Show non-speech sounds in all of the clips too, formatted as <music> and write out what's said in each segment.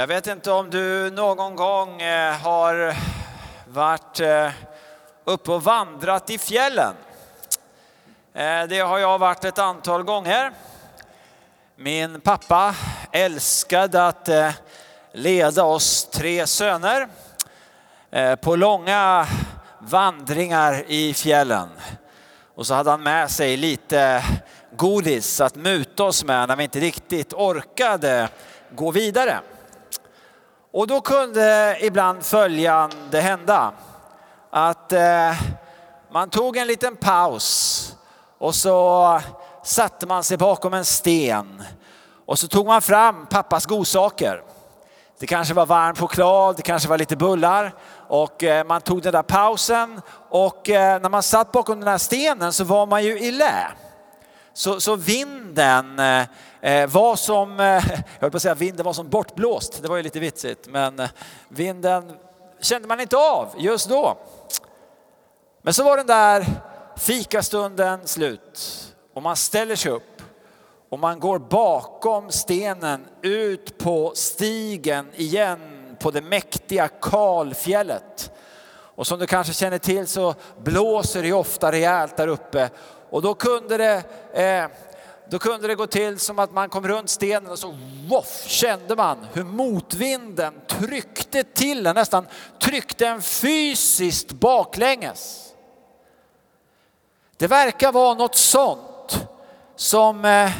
Jag vet inte om du någon gång eh, har varit eh, uppe och vandrat i fjällen. Eh, det har jag varit ett antal gånger. Min pappa älskade att leda oss tre söner på långa vandringar i fjällen. Och så hade han med sig lite godis att muta oss med när vi inte riktigt orkade gå vidare. Och då kunde ibland följande hända. Att eh, man tog en liten paus och så satte man sig bakom en sten och så tog man fram pappas godsaker. Det kanske var varm choklad, det kanske var lite bullar och eh, man tog den där pausen och eh, när man satt bakom den här stenen så var man ju i lä. Så, så vinden eh, eh, var som, eh, jag höll på att säga vinden var som bortblåst, det var ju lite vitsigt, men eh, vinden kände man inte av just då. Men så var den där fikastunden slut och man ställer sig upp och man går bakom stenen ut på stigen igen på det mäktiga kalfjället. Och som du kanske känner till så blåser det ofta rejält där uppe och då kunde det, eh, då kunde det gå till som att man kom runt stenen och så woff, kände man hur motvinden tryckte till en, nästan tryckte en fysiskt baklänges. Det verkar vara något sånt som eh,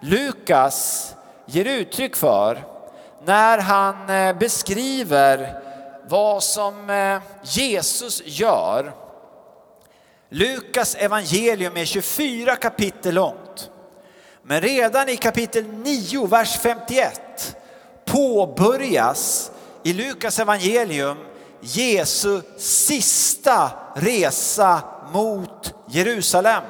Lukas ger uttryck för när han eh, beskriver vad som eh, Jesus gör Lukas evangelium är 24 kapitel långt. Men redan i kapitel 9, vers 51 påbörjas i Lukas evangelium Jesu sista resa mot Jerusalem.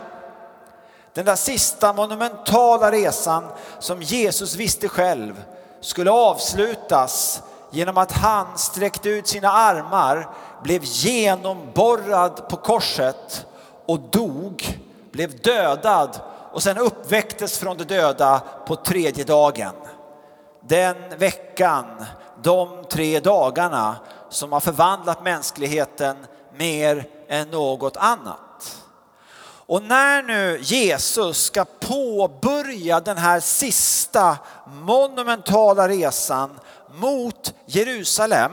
Den där sista monumentala resan som Jesus visste själv skulle avslutas genom att han sträckte ut sina armar, blev genomborrad på korset och dog, blev dödad och sen uppväcktes från de döda på tredje dagen. Den veckan, de tre dagarna som har förvandlat mänskligheten mer än något annat. Och när nu Jesus ska påbörja den här sista monumentala resan mot Jerusalem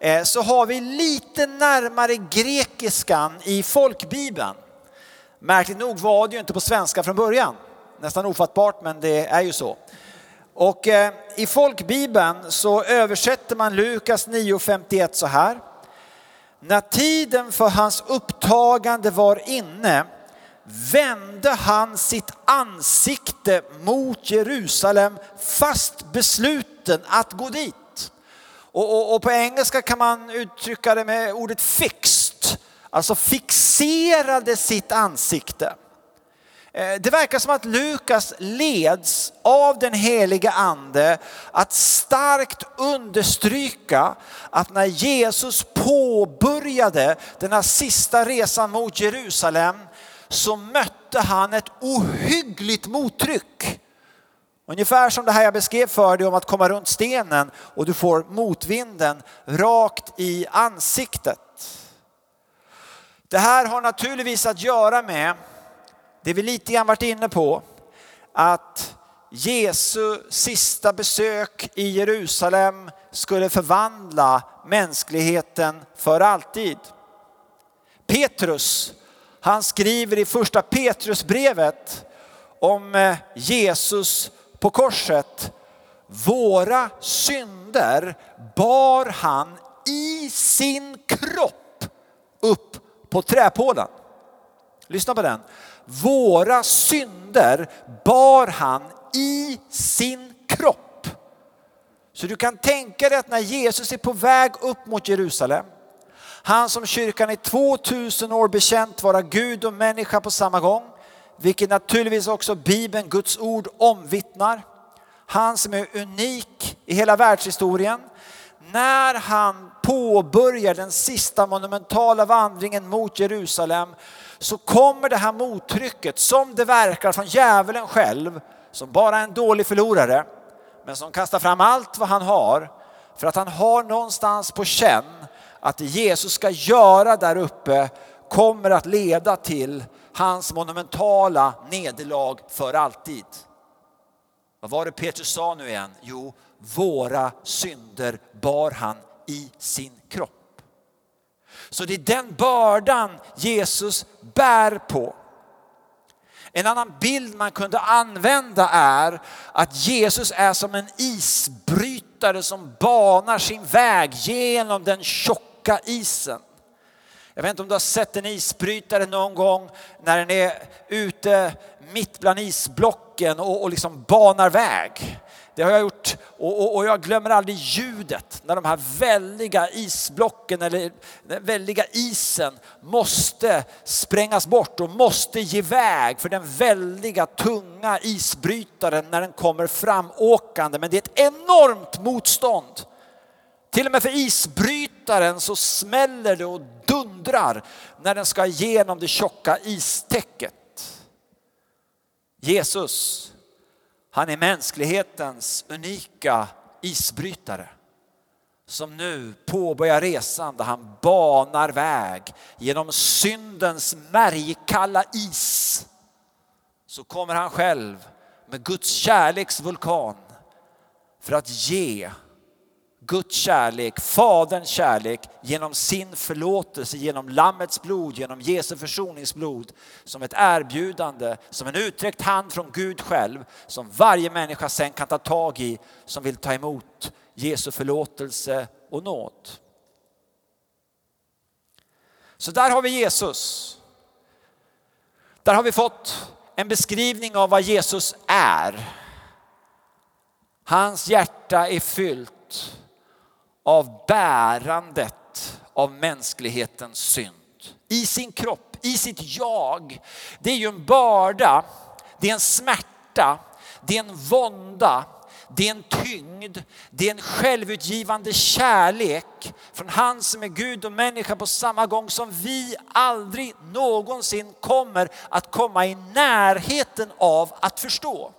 eh, så har vi lite närmare grekiskan i folkbibeln. Märkligt nog var det ju inte på svenska från början. Nästan ofattbart men det är ju så. Och eh, i folkbibeln så översätter man Lukas 9.51 så här. När tiden för hans upptagande var inne vände han sitt ansikte mot Jerusalem fast besluten att gå dit. Och, och, och, på engelska kan man uttrycka det med ordet fixed, alltså fixerade sitt ansikte. Eh, det verkar som att Lukas leds av den heliga ande att starkt understryka att när Jesus påbörjade den här sista resan mot Jerusalem så mötte han ett ohyggligt mottryck. Ungefär som det här jag beskrev för dig om att komma runt stenen och du får motvinden rakt i ansiktet. Det här har naturligtvis att göra med det vi lite grann varit inne på, att Jesu sista besök i Jerusalem skulle förvandla mänskligheten för alltid. Petrus, han skriver i första Petrusbrevet om eh, Jesus på korset. Våra synder bar han i sin kropp upp på träpålen. Lyssna på den. Våra synder bar han i sin kropp. Så du kan tänka dig att när Jesus är på väg upp mot Jerusalem, han som kyrkan i 2000 år bekänt vara Gud och människa på samma gång, vilket naturligtvis också Bibeln, Guds ord omvittnar. Han som är unik i hela världshistorien. När han påbörjar den sista monumentala vandringen mot Jerusalem så kommer det här mottrycket som det verkar från djävulen själv, som bara är en dålig förlorare, men som kastar fram allt vad han har För att han har någonstans på känn att det Jesus ska göra där uppe kommer att leda till hans monumentala nederlag för alltid. Vad var det Petrus sa nu igen? Jo, våra synder bar han i sin kropp. Så det är den bördan Jesus bär på. En annan bild man kunde använda är att Jesus är som en isbrytare som banar sin väg genom den tjocka isen. Jag vet inte om du har sett en isbrytare någon gång när den är ute mitt bland isblocken och, och liksom banar väg. Det har jag gjort och, och, och, jag glömmer aldrig ljudet när de här väldiga isblocken eller den väldiga isen måste sprängas bort och måste ge väg för den väldiga tunga isbrytaren när den kommer framåkande. Men det är ett enormt motstånd. Till och med för isbrytaren så smäller det och dundrar när den ska igenom det tjocka istäcket. Jesus han är mänsklighetens unika isbrytare som nu påbörjar resan där han banar väg genom syndens märgkalla is. Så kommer han själv med Guds kärleks vulkan för att ge Guds kärlek, Faderns kärlek genom sin förlåtelse, genom Lammets blod, genom Jesu försoningsblod som ett erbjudande, som en utsträckt hand från Gud själv som varje människa sen kan ta tag i som vill ta emot Jesu förlåtelse och nåd. Så där har vi Jesus. Där har vi fått en beskrivning av vad Jesus är. Hans hjärta är fyllt av bärandet av mänsklighetens synd. I sin kropp, i sitt jag. Det är ju en börda, det är en smärta, det är en vånda, det är en tyngd, det är en självutgivande kärlek från han som är Gud och människa på samma gång som vi aldrig någonsin kommer att komma i närheten av att förstå.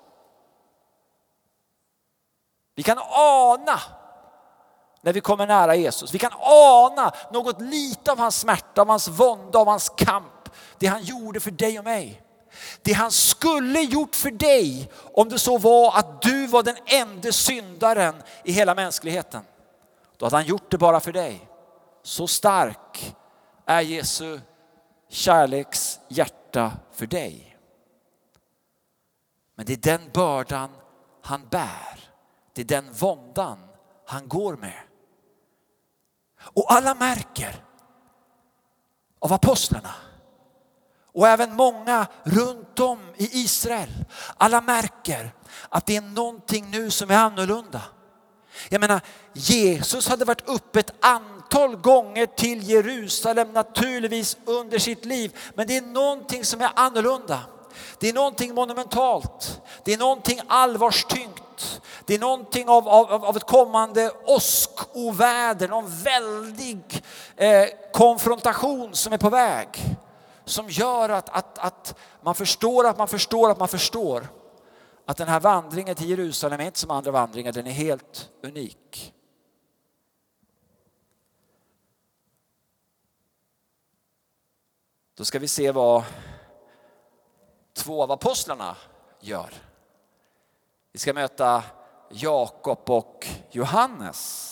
Vi kan ana när vi kommer nära Jesus. Vi kan ana något lite av hans smärta, av hans vånda, av hans kamp. Det han gjorde för dig och mig. Det han skulle gjort för dig om det så var att du var den enda syndaren i hela mänskligheten. Då hade han gjort det bara för dig. Så stark är Jesu kärleks hjärta för dig. Men det är den bördan han bär. Det är den våndan han går med. Och alla märker av apostlarna och även många runt om i Israel. Alla märker att det är någonting nu som är annorlunda. Jag menar, Jesus hade varit uppe ett antal gånger till Jerusalem naturligtvis under sitt liv. Men det är någonting som är annorlunda. Det är någonting monumentalt. Det är någonting allvarstyngt. Det är någonting av, av, av ett kommande åskoväder, någon väldig eh, konfrontation som är på väg. Som gör att, att, att man förstår att man förstår att man förstår att den här vandringen till Jerusalem är inte som andra vandringar, den är helt unik. Då ska vi se vad två av apostlarna gör. Vi ska möta Jakob och Johannes.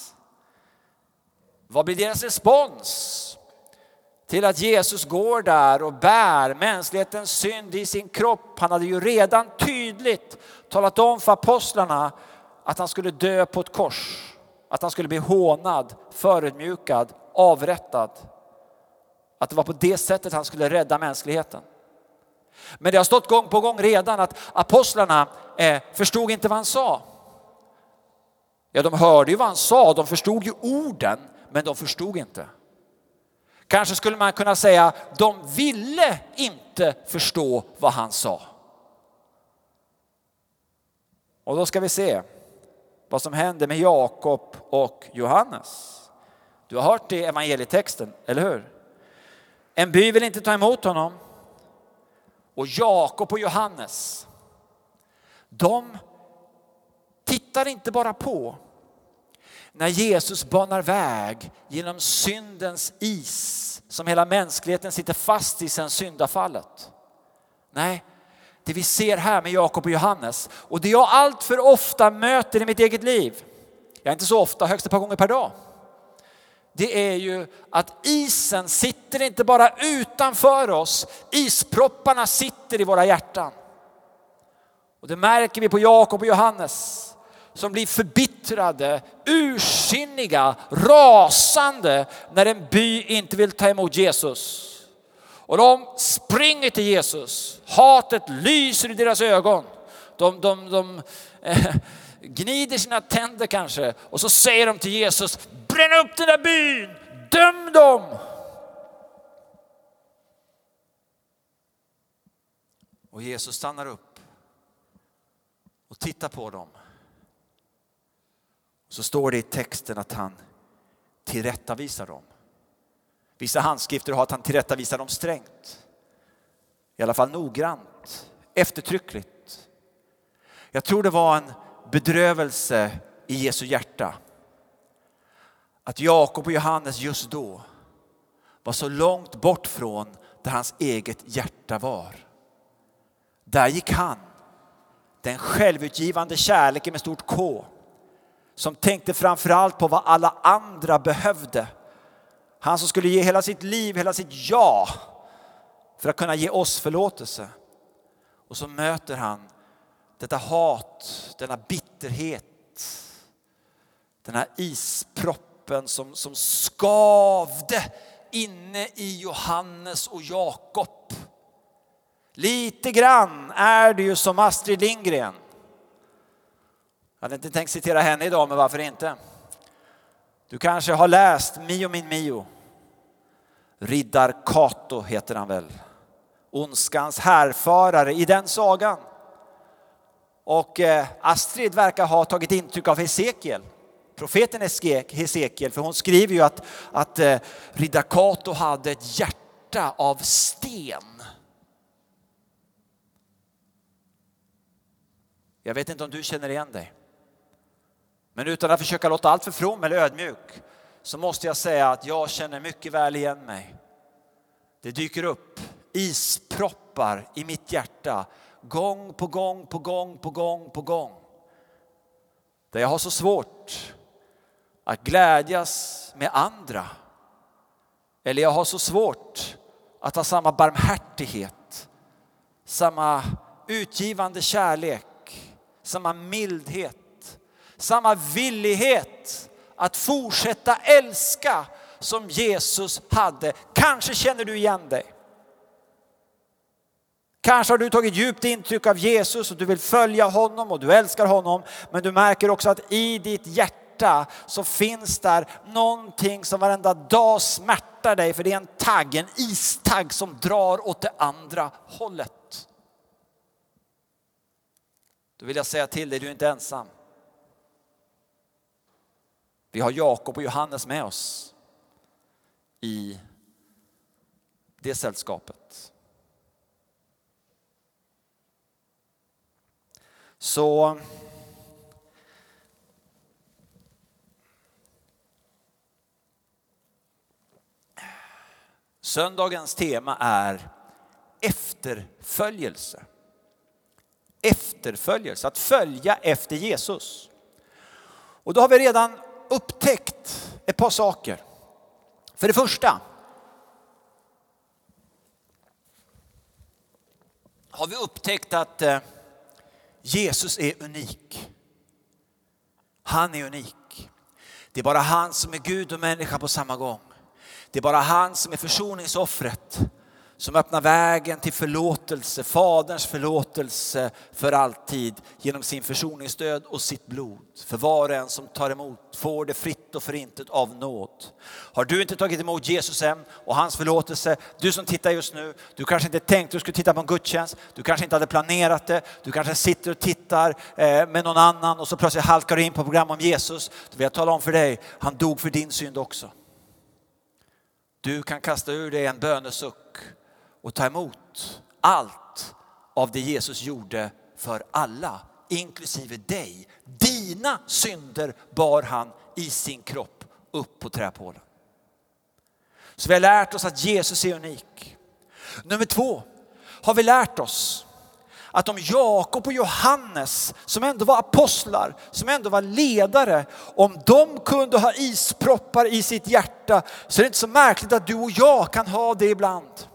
Vad blir deras respons till att Jesus går där och bär mänsklighetens synd i sin kropp? Han hade ju redan tydligt talat om för apostlarna att han skulle dö på ett kors, att han skulle bli hånad, förödmjukad, avrättad. Att det var på det sättet han skulle rädda mänskligheten. Men det har stått gång på gång redan att apostlarna eh, förstod inte vad han sa. Ja, de hörde ju vad han sa, de förstod ju orden, men de förstod inte. Kanske skulle man kunna säga, de ville inte förstå vad han sa. Och då ska vi se vad som händer med Jakob och Johannes. Du har hört det i evangelietexten, eller hur? En by vill inte ta emot honom. Och Jakob och Johannes, de tittar inte bara på. När Jesus banar väg genom syndens is som hela mänskligheten sitter fast i sedan syndafallet. Nej, det vi ser här med Jakob och Johannes och det jag allt för ofta möter i mitt eget liv, jag är inte så ofta, högst ett par gånger per dag, det är ju att isen sitter inte bara utanför oss, ispropparna sitter i våra hjärtan. Och det märker vi på Jakob och Johannes som blir förbittrade, ursinniga, rasande när en by inte vill ta emot Jesus. Och de springer till Jesus. Hatet lyser i deras ögon. De, de, de eh, gnider sina tänder kanske och så säger de till Jesus, bränn upp den där byn, döm dem. Och Jesus stannar upp och tittar på dem. Så står det i texten att han tillrättavisar dem. Vissa handskrifter har att han tillrättavisar dem strängt. I alla fall noggrant, eftertryckligt. Jag tror det var en bedrövelse i Jesu hjärta. Att Jakob och Johannes just då var så långt bort från där hans eget hjärta var. Där gick han, den självutgivande kärleken med stort K, som tänkte framförallt på vad alla andra behövde. Han som skulle ge hela sitt liv, hela sitt ja för att kunna ge oss förlåtelse. Och så möter han detta hat, denna bitterhet, den här isproppen som, som skavde inne i Johannes och Jakob. Lite grann är det ju som Astrid Lindgren jag hade inte tänkt citera henne idag, men varför inte? Du kanske har läst Mio min Mio. Riddar Kato heter han väl. Ondskans härförare i den sagan. Och eh, Astrid verkar ha tagit intryck av Hesekiel, profeten Hesekiel, för hon skriver ju att, att eh, riddar Kato hade ett hjärta av sten. Jag vet inte om du känner igen dig. Men utan att försöka låta allt för from eller ödmjuk så måste jag säga att jag känner mycket väl igen mig. Det dyker upp isproppar i mitt hjärta gång på gång på gång på gång på gång. Där jag har så svårt att glädjas med andra. Eller jag har så svårt att ha samma barmhärtighet, samma utgivande kärlek, samma mildhet samma villighet att fortsätta älska som Jesus hade. Kanske känner du igen dig. Kanske har du tagit djupt intryck av Jesus och du vill följa honom och du älskar honom. Men du märker också att i ditt hjärta så finns där någonting som varenda dag smärtar dig. För det är en tagg, en istagg som drar åt det andra hållet. Då vill jag säga till dig, du är inte ensam. Vi har Jakob och Johannes med oss i det sällskapet. Så Söndagens tema är efterföljelse. Efterföljelse, att följa efter Jesus. Och då har vi redan upptäckt ett par saker. För det första har vi upptäckt att eh, Jesus är unik. Han är unik. Det är bara han som är Gud och människa på samma gång. Det är bara han som är försoningsoffret som öppnar vägen till förlåtelse, Faderns förlåtelse för alltid genom sin försoningsdöd och sitt blod. För var och en som tar emot får det fritt och förintet av nåd. Har du inte tagit emot Jesus än och hans förlåtelse, du som tittar just nu, du kanske inte tänkte att du skulle titta på en gudstjänst, du kanske inte hade planerat det, du kanske sitter och tittar eh, med någon annan och så plötsligt halkar du in på program om Jesus. Då vill jag tala om för dig, han dog för din synd också. Du kan kasta ur dig en bönesuck och ta emot allt av det Jesus gjorde för alla inklusive dig. Dina synder bar han i sin kropp upp på träpålen. Så vi har lärt oss att Jesus är unik. Nummer två har vi lärt oss att om Jakob och Johannes, som ändå var apostlar, som ändå var ledare, om de kunde ha isproppar i sitt hjärta så är det inte så märkligt att du och jag kan ha det ibland.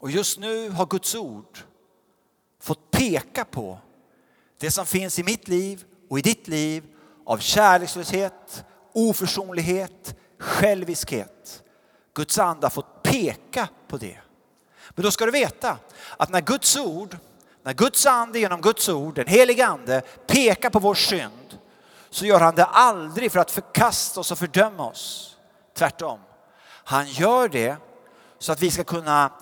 Och just nu har Guds ord fått peka på det som finns i mitt liv och i ditt liv av kärlekslöshet, oförsonlighet, själviskhet. Guds ande har fått peka på det. Men då ska du veta att när Guds ord, när Guds ande genom Guds ord, den helige ande, pekar på vår synd så gör han det aldrig för att förkasta oss och fördöma oss. Tvärtom. Han gör det så att vi ska kunna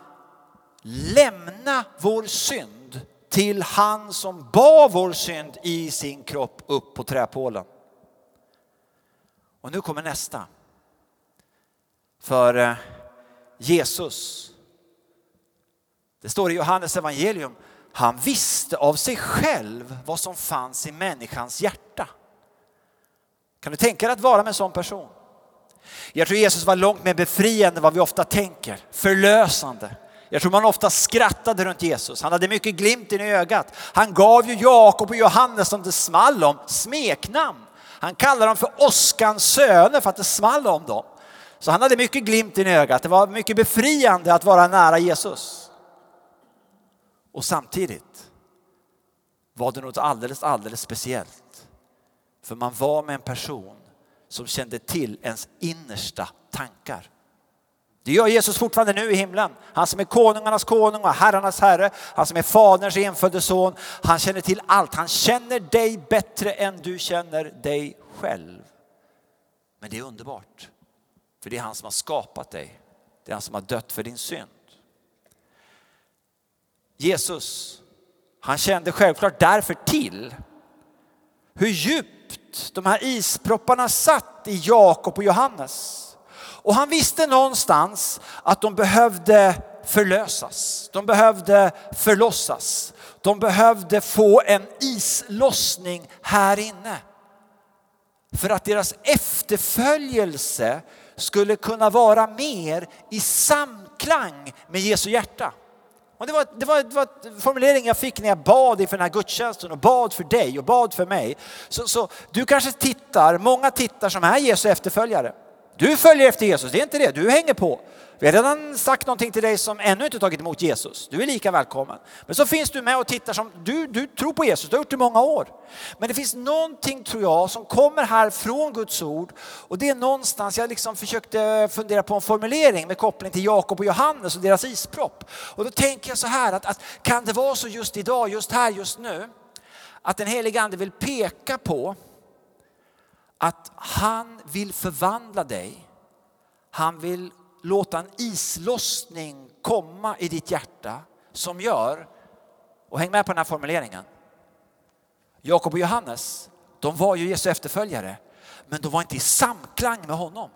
lämna vår synd till han som bar vår synd i sin kropp upp på träpålen. Och nu kommer nästa. För eh, Jesus, det står i Johannes evangelium, han visste av sig själv vad som fanns i människans hjärta. Kan du tänka dig att vara med en sån person? Jag tror Jesus var långt mer befriande än vad vi ofta tänker, förlösande. Jag tror man ofta skrattade runt Jesus. Han hade mycket glimten i ögat. Han gav ju Jakob och Johannes som det small om smeknamn. Han kallade dem för Oskans söner för att det small om dem. Så han hade mycket glimt i ögat. Det var mycket befriande att vara nära Jesus. Och samtidigt var det något alldeles, alldeles speciellt. För man var med en person som kände till ens innersta tankar. Det gör Jesus fortfarande nu i himlen. Han som är konungarnas konung och herrarnas herre. Han som är faderns enfödde son. Han känner till allt. Han känner dig bättre än du känner dig själv. Men det är underbart. För det är han som har skapat dig. Det är han som har dött för din synd. Jesus, han kände självklart därför till hur djupt de här ispropparna satt i Jakob och Johannes. Och han visste någonstans att de behövde förlösas. De behövde förlossas. De behövde få en islossning här inne. För att deras efterföljelse skulle kunna vara mer i samklang med Jesu hjärta. Och det, var, det, var, det var en formulering jag fick när jag bad inför den här gudstjänsten och bad för dig och bad för mig. Så, så du kanske tittar, många tittar som är Jesu efterföljare. Du följer efter Jesus, det är inte det, du hänger på. Vi har redan sagt någonting till dig som ännu inte tagit emot Jesus. Du är lika välkommen. Men så finns du med och tittar som du, du tror på Jesus, du har gjort det i många år. Men det finns någonting tror jag som kommer här från Guds ord och det är någonstans, jag liksom försökte fundera på en formulering med koppling till Jakob och Johannes och deras ispropp. Och då tänker jag så här att, att kan det vara så just idag, just här, just nu att den helige ande vill peka på att han vill förvandla dig. Han vill låta en islossning komma i ditt hjärta som gör, och häng med på den här formuleringen. Jakob och Johannes, de var ju Jesu efterföljare, men de var inte i samklang med honom.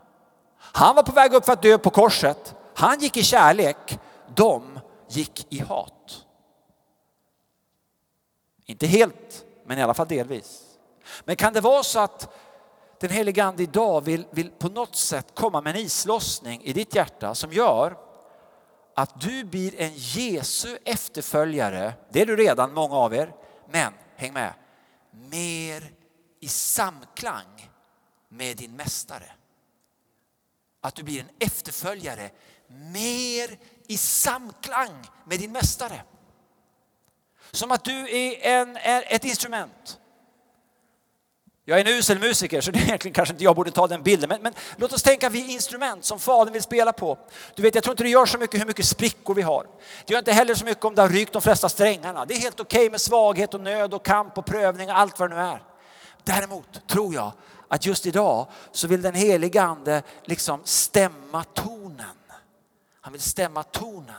Han var på väg upp för att dö på korset. Han gick i kärlek, de gick i hat. Inte helt, men i alla fall delvis. Men kan det vara så att den helige Ande idag vill, vill på något sätt komma med en islossning i ditt hjärta som gör att du blir en Jesu efterföljare. Det är du redan, många av er. Men, häng med, mer i samklang med din mästare. Att du blir en efterföljare mer i samklang med din mästare. Som att du är, en, är ett instrument jag är en usel musiker så det är egentligen kanske inte jag borde ta den bilden. Men, men låt oss tänka vi instrument som Fadern vill spela på. Du vet, jag tror inte det gör så mycket hur mycket sprickor vi har. Det gör inte heller så mycket om det har rykt de flesta strängarna. Det är helt okej okay med svaghet och nöd och kamp och prövning och allt vad det nu är. Däremot tror jag att just idag så vill den helige Ande liksom stämma tonen. Han vill stämma tonen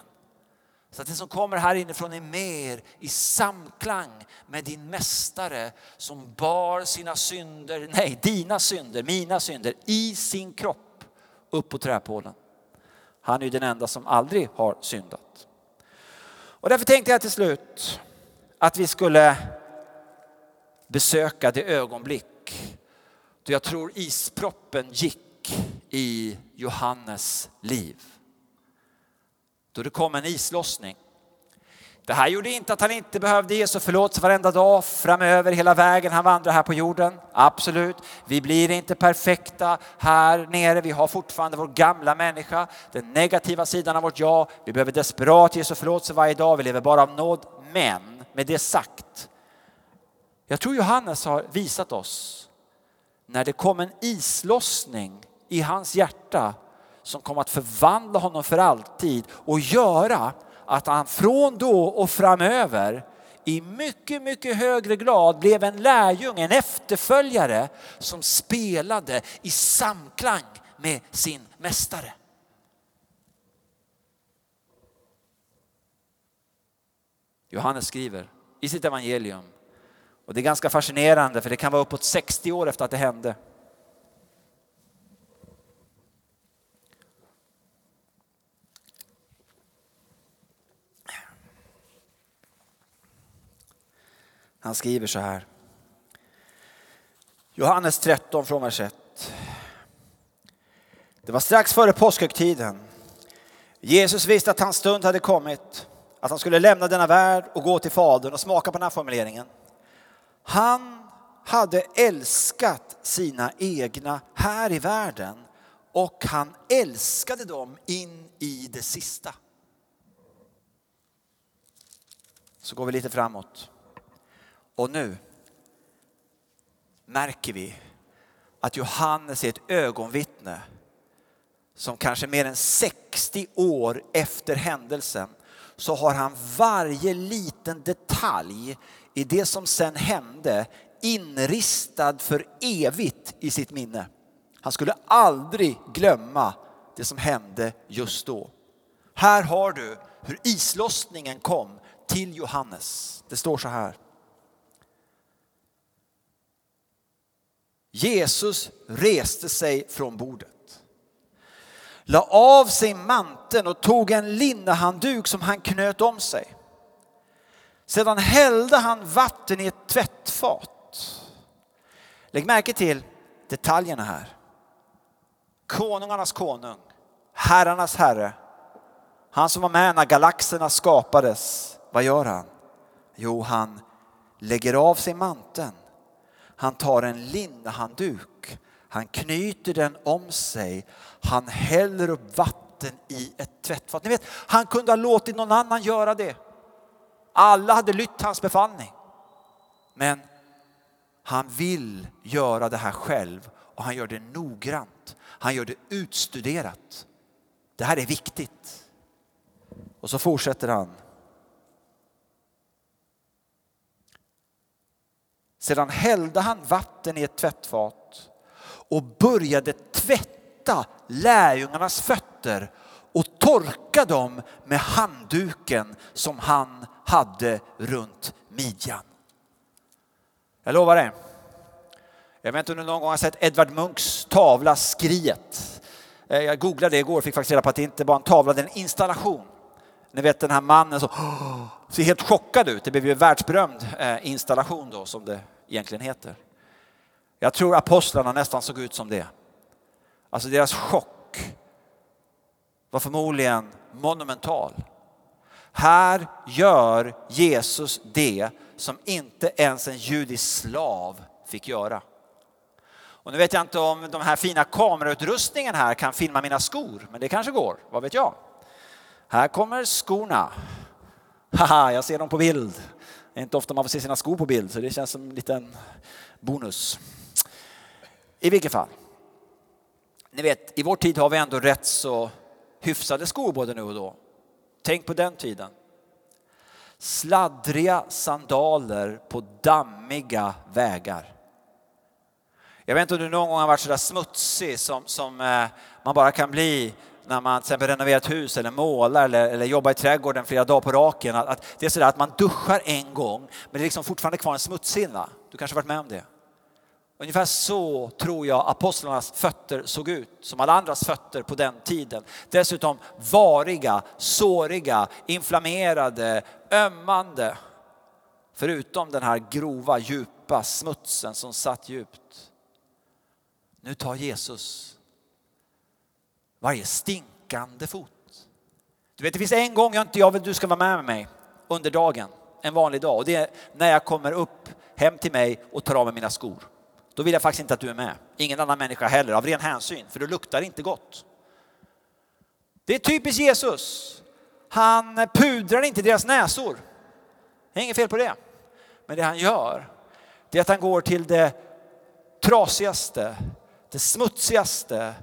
så att det som kommer här inifrån är mer i samklang med din mästare som bar sina synder, nej dina synder, mina synder i sin kropp upp på träpålen. Han är ju den enda som aldrig har syndat. Och därför tänkte jag till slut att vi skulle besöka det ögonblick då jag tror isproppen gick i Johannes liv. Då det kom en islossning. Det här gjorde inte att han inte behövde Jesu förlåtelse varenda dag framöver hela vägen han vandrar här på jorden. Absolut, vi blir inte perfekta här nere. Vi har fortfarande vår gamla människa, den negativa sidan av vårt jag. Vi behöver desperat Jesu förlåtelse varje dag. Vi lever bara av nåd. Men med det sagt, jag tror Johannes har visat oss när det kom en islossning i hans hjärta som kom att förvandla honom för alltid och göra att han från då och framöver i mycket, mycket högre grad blev en lärjunge, en efterföljare som spelade i samklang med sin mästare. Johannes skriver i sitt evangelium och det är ganska fascinerande för det kan vara uppåt 60 år efter att det hände. Han skriver så här. Johannes 13 från vers 1. Det var strax före påskhögtiden. Jesus visste att hans stund hade kommit, att han skulle lämna denna värld och gå till Fadern och smaka på den här formuleringen. Han hade älskat sina egna här i världen och han älskade dem in i det sista. Så går vi lite framåt. Och nu märker vi att Johannes är ett ögonvittne som kanske mer än 60 år efter händelsen så har han varje liten detalj i det som sen hände inristad för evigt i sitt minne. Han skulle aldrig glömma det som hände just då. Här har du hur islossningen kom till Johannes. Det står så här. Jesus reste sig från bordet la av sig manteln och tog en linnehandduk som han knöt om sig. Sedan hällde han vatten i ett tvättfat. Lägg märke till detaljerna här. Konungarnas konung, herrarnas herre. Han som var med när galaxerna skapades. Vad gör han? Jo, han lägger av sig manteln. Han tar en linnehandduk. Han knyter den om sig. Han häller upp vatten i ett tvättfat. Ni vet, han kunde ha låtit någon annan göra det. Alla hade lytt hans befallning. Men han vill göra det här själv och han gör det noggrant. Han gör det utstuderat. Det här är viktigt. Och så fortsätter han. Sedan hällde han vatten i ett tvättfat och började tvätta lärjungarnas fötter och torka dem med handduken som han hade runt midjan. Jag lovar det. Jag vet inte om du någon gång har sett Edvard Munchs tavla Skriet. Eh, jag googlade det igår och fick faktiskt reda på att det inte bara är en tavla, det är en installation. Ni vet den här mannen som <gasps> ser helt chockad ut. Det blev ju en världsberömd eh, installation då som det egentligen heter. Jag tror apostlarna nästan såg ut som det. Alltså deras chock var förmodligen monumental. Här gör Jesus det som inte ens en judisk slav fick göra. Och nu vet jag inte om de här fina kamerautrustningen här kan filma mina skor, men det kanske går, vad vet jag. Här kommer skorna. Haha, jag ser dem på bild. Det är inte ofta man får se sina skor på bild, så det känns som en liten bonus. I vilket fall. Ni vet, i vår tid har vi ändå rätt så hyfsade skor både nu och då. Tänk på den tiden. Sladdriga sandaler på dammiga vägar. Jag vet inte om du någon gång har varit så där smutsig som, som eh, man bara kan bli när man till exempel renoverar ett hus eller målar eller, eller jobbar i trädgården flera dagar på raken. Att, att det är sådär att man duschar en gång men det är liksom fortfarande kvar en smutshinna. Du kanske har varit med om det? Ungefär så tror jag apostlarnas fötter såg ut, som alla andras fötter på den tiden. Dessutom variga, såriga, inflammerade, ömmande. Förutom den här grova, djupa smutsen som satt djupt. Nu tar Jesus varje stinkande fot. Du vet, det finns en gång jag inte jag vill du ska vara med mig under dagen, en vanlig dag. Och det är när jag kommer upp hem till mig och tar av mig mina skor. Då vill jag faktiskt inte att du är med. Ingen annan människa heller, av ren hänsyn, för du luktar inte gott. Det är typiskt Jesus. Han pudrar inte deras näsor. Det är inget fel på det. Men det han gör, det är att han går till det trasigaste, det smutsigaste,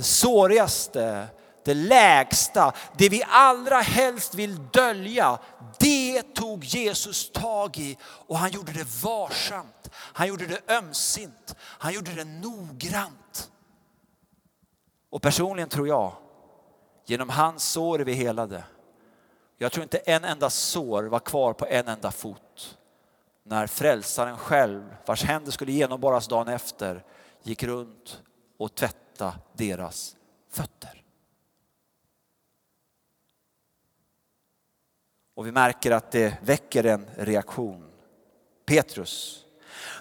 det sårigaste, det lägsta, det vi allra helst vill dölja, det tog Jesus tag i och han gjorde det varsamt, han gjorde det ömsint, han gjorde det noggrant. Och personligen tror jag, genom hans sår är vi helade. Jag tror inte en enda sår var kvar på en enda fot. När frälsaren själv, vars händer skulle genomborras dagen efter, gick runt och tvättade tvätta deras fötter. Och vi märker att det väcker en reaktion. Petrus.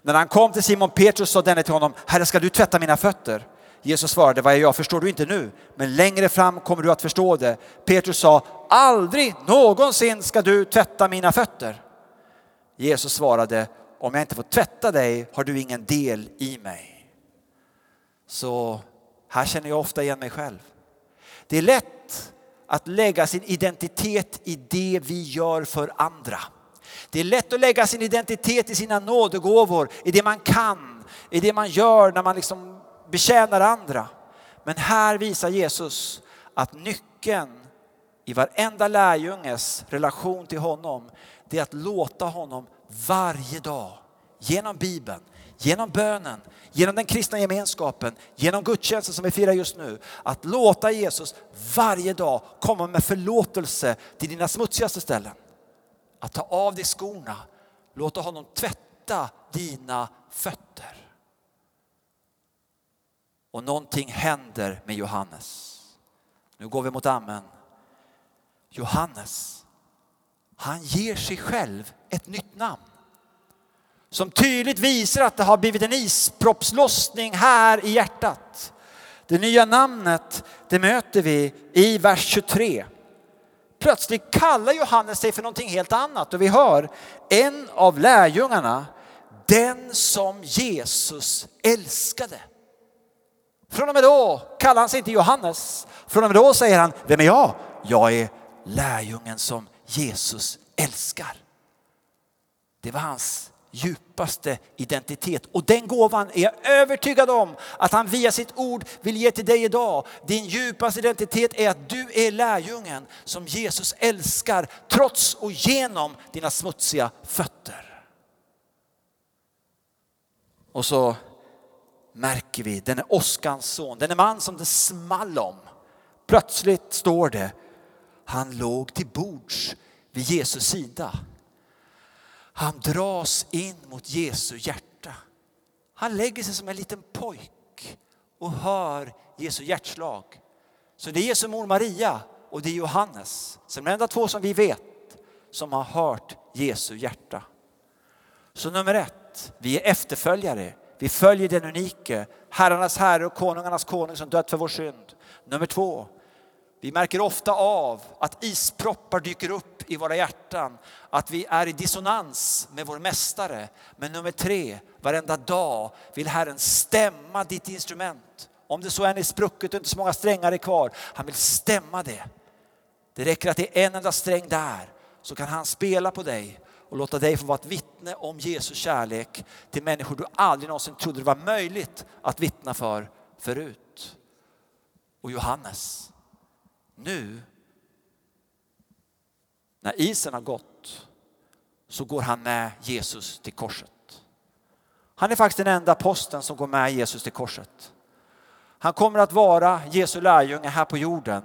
När han kom till Simon Petrus sa denne till honom, Herre ska du tvätta mina fötter? Jesus svarade, vad är jag förstår du inte nu, men längre fram kommer du att förstå det. Petrus sa, aldrig någonsin ska du tvätta mina fötter. Jesus svarade, om jag inte får tvätta dig har du ingen del i mig. Så här känner jag ofta igen mig själv. Det är lätt att lägga sin identitet i det vi gör för andra. Det är lätt att lägga sin identitet i sina nådegåvor, i det man kan, i det man gör när man liksom betjänar andra. Men här visar Jesus att nyckeln i varenda lärjunges relation till honom, det är att låta honom varje dag genom Bibeln, genom bönen, genom den kristna gemenskapen, genom gudstjänsten som vi firar just nu, att låta Jesus varje dag komma med förlåtelse till dina smutsigaste ställen. Att ta av dig skorna, låta honom tvätta dina fötter. Och någonting händer med Johannes. Nu går vi mot Amen. Johannes, han ger sig själv ett nytt namn som tydligt visar att det har blivit en isproppslossning här i hjärtat. Det nya namnet, det möter vi i vers 23. Plötsligt kallar Johannes sig för någonting helt annat och vi hör en av lärjungarna, den som Jesus älskade. Från och med då kallar han sig inte Johannes. Från och med då säger han, vem är jag? Jag är lärjungen som Jesus älskar. Det var hans djupaste identitet. Och den gåvan är jag övertygad om att han via sitt ord vill ge till dig idag. Din djupaste identitet är att du är lärjungen som Jesus älskar trots och genom dina smutsiga fötter. Och så märker vi, den är Oskans son, den är man som det small om. Plötsligt står det, han låg till bords vid Jesus sida. Han dras in mot Jesu hjärta. Han lägger sig som en liten pojk och hör Jesu hjärtslag. Så det är Jesu mor Maria och det är Johannes, som de enda två som vi vet, som har hört Jesu hjärta. Så nummer ett, vi är efterföljare. Vi följer den unike, herrarnas herre och konungarnas konung som dött för vår synd. Nummer två, vi märker ofta av att isproppar dyker upp i våra hjärtan, att vi är i dissonans med vår mästare. Men nummer tre, varenda dag vill Herren stämma ditt instrument. Om det så än är sprucket och inte så många strängar är kvar, han vill stämma det. Det räcker att det är en enda sträng där så kan han spela på dig och låta dig få vara ett vittne om Jesu kärlek till människor du aldrig någonsin trodde det var möjligt att vittna för förut. Och Johannes, nu när isen har gått så går han med Jesus till korset. Han är faktiskt den enda posten som går med Jesus till korset. Han kommer att vara Jesu lärjunge här på jorden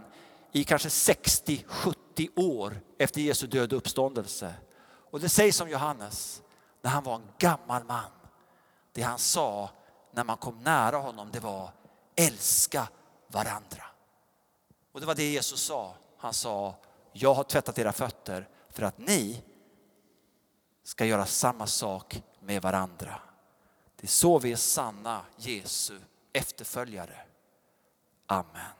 i kanske 60-70 år efter Jesu död och uppståndelse. Och det sägs om Johannes, när han var en gammal man, det han sa, när man kom nära honom, det var älska varandra. Och det var det Jesus sa. Han sa, jag har tvättat era fötter för att ni ska göra samma sak med varandra. Det är så vi är sanna Jesu efterföljare. Amen.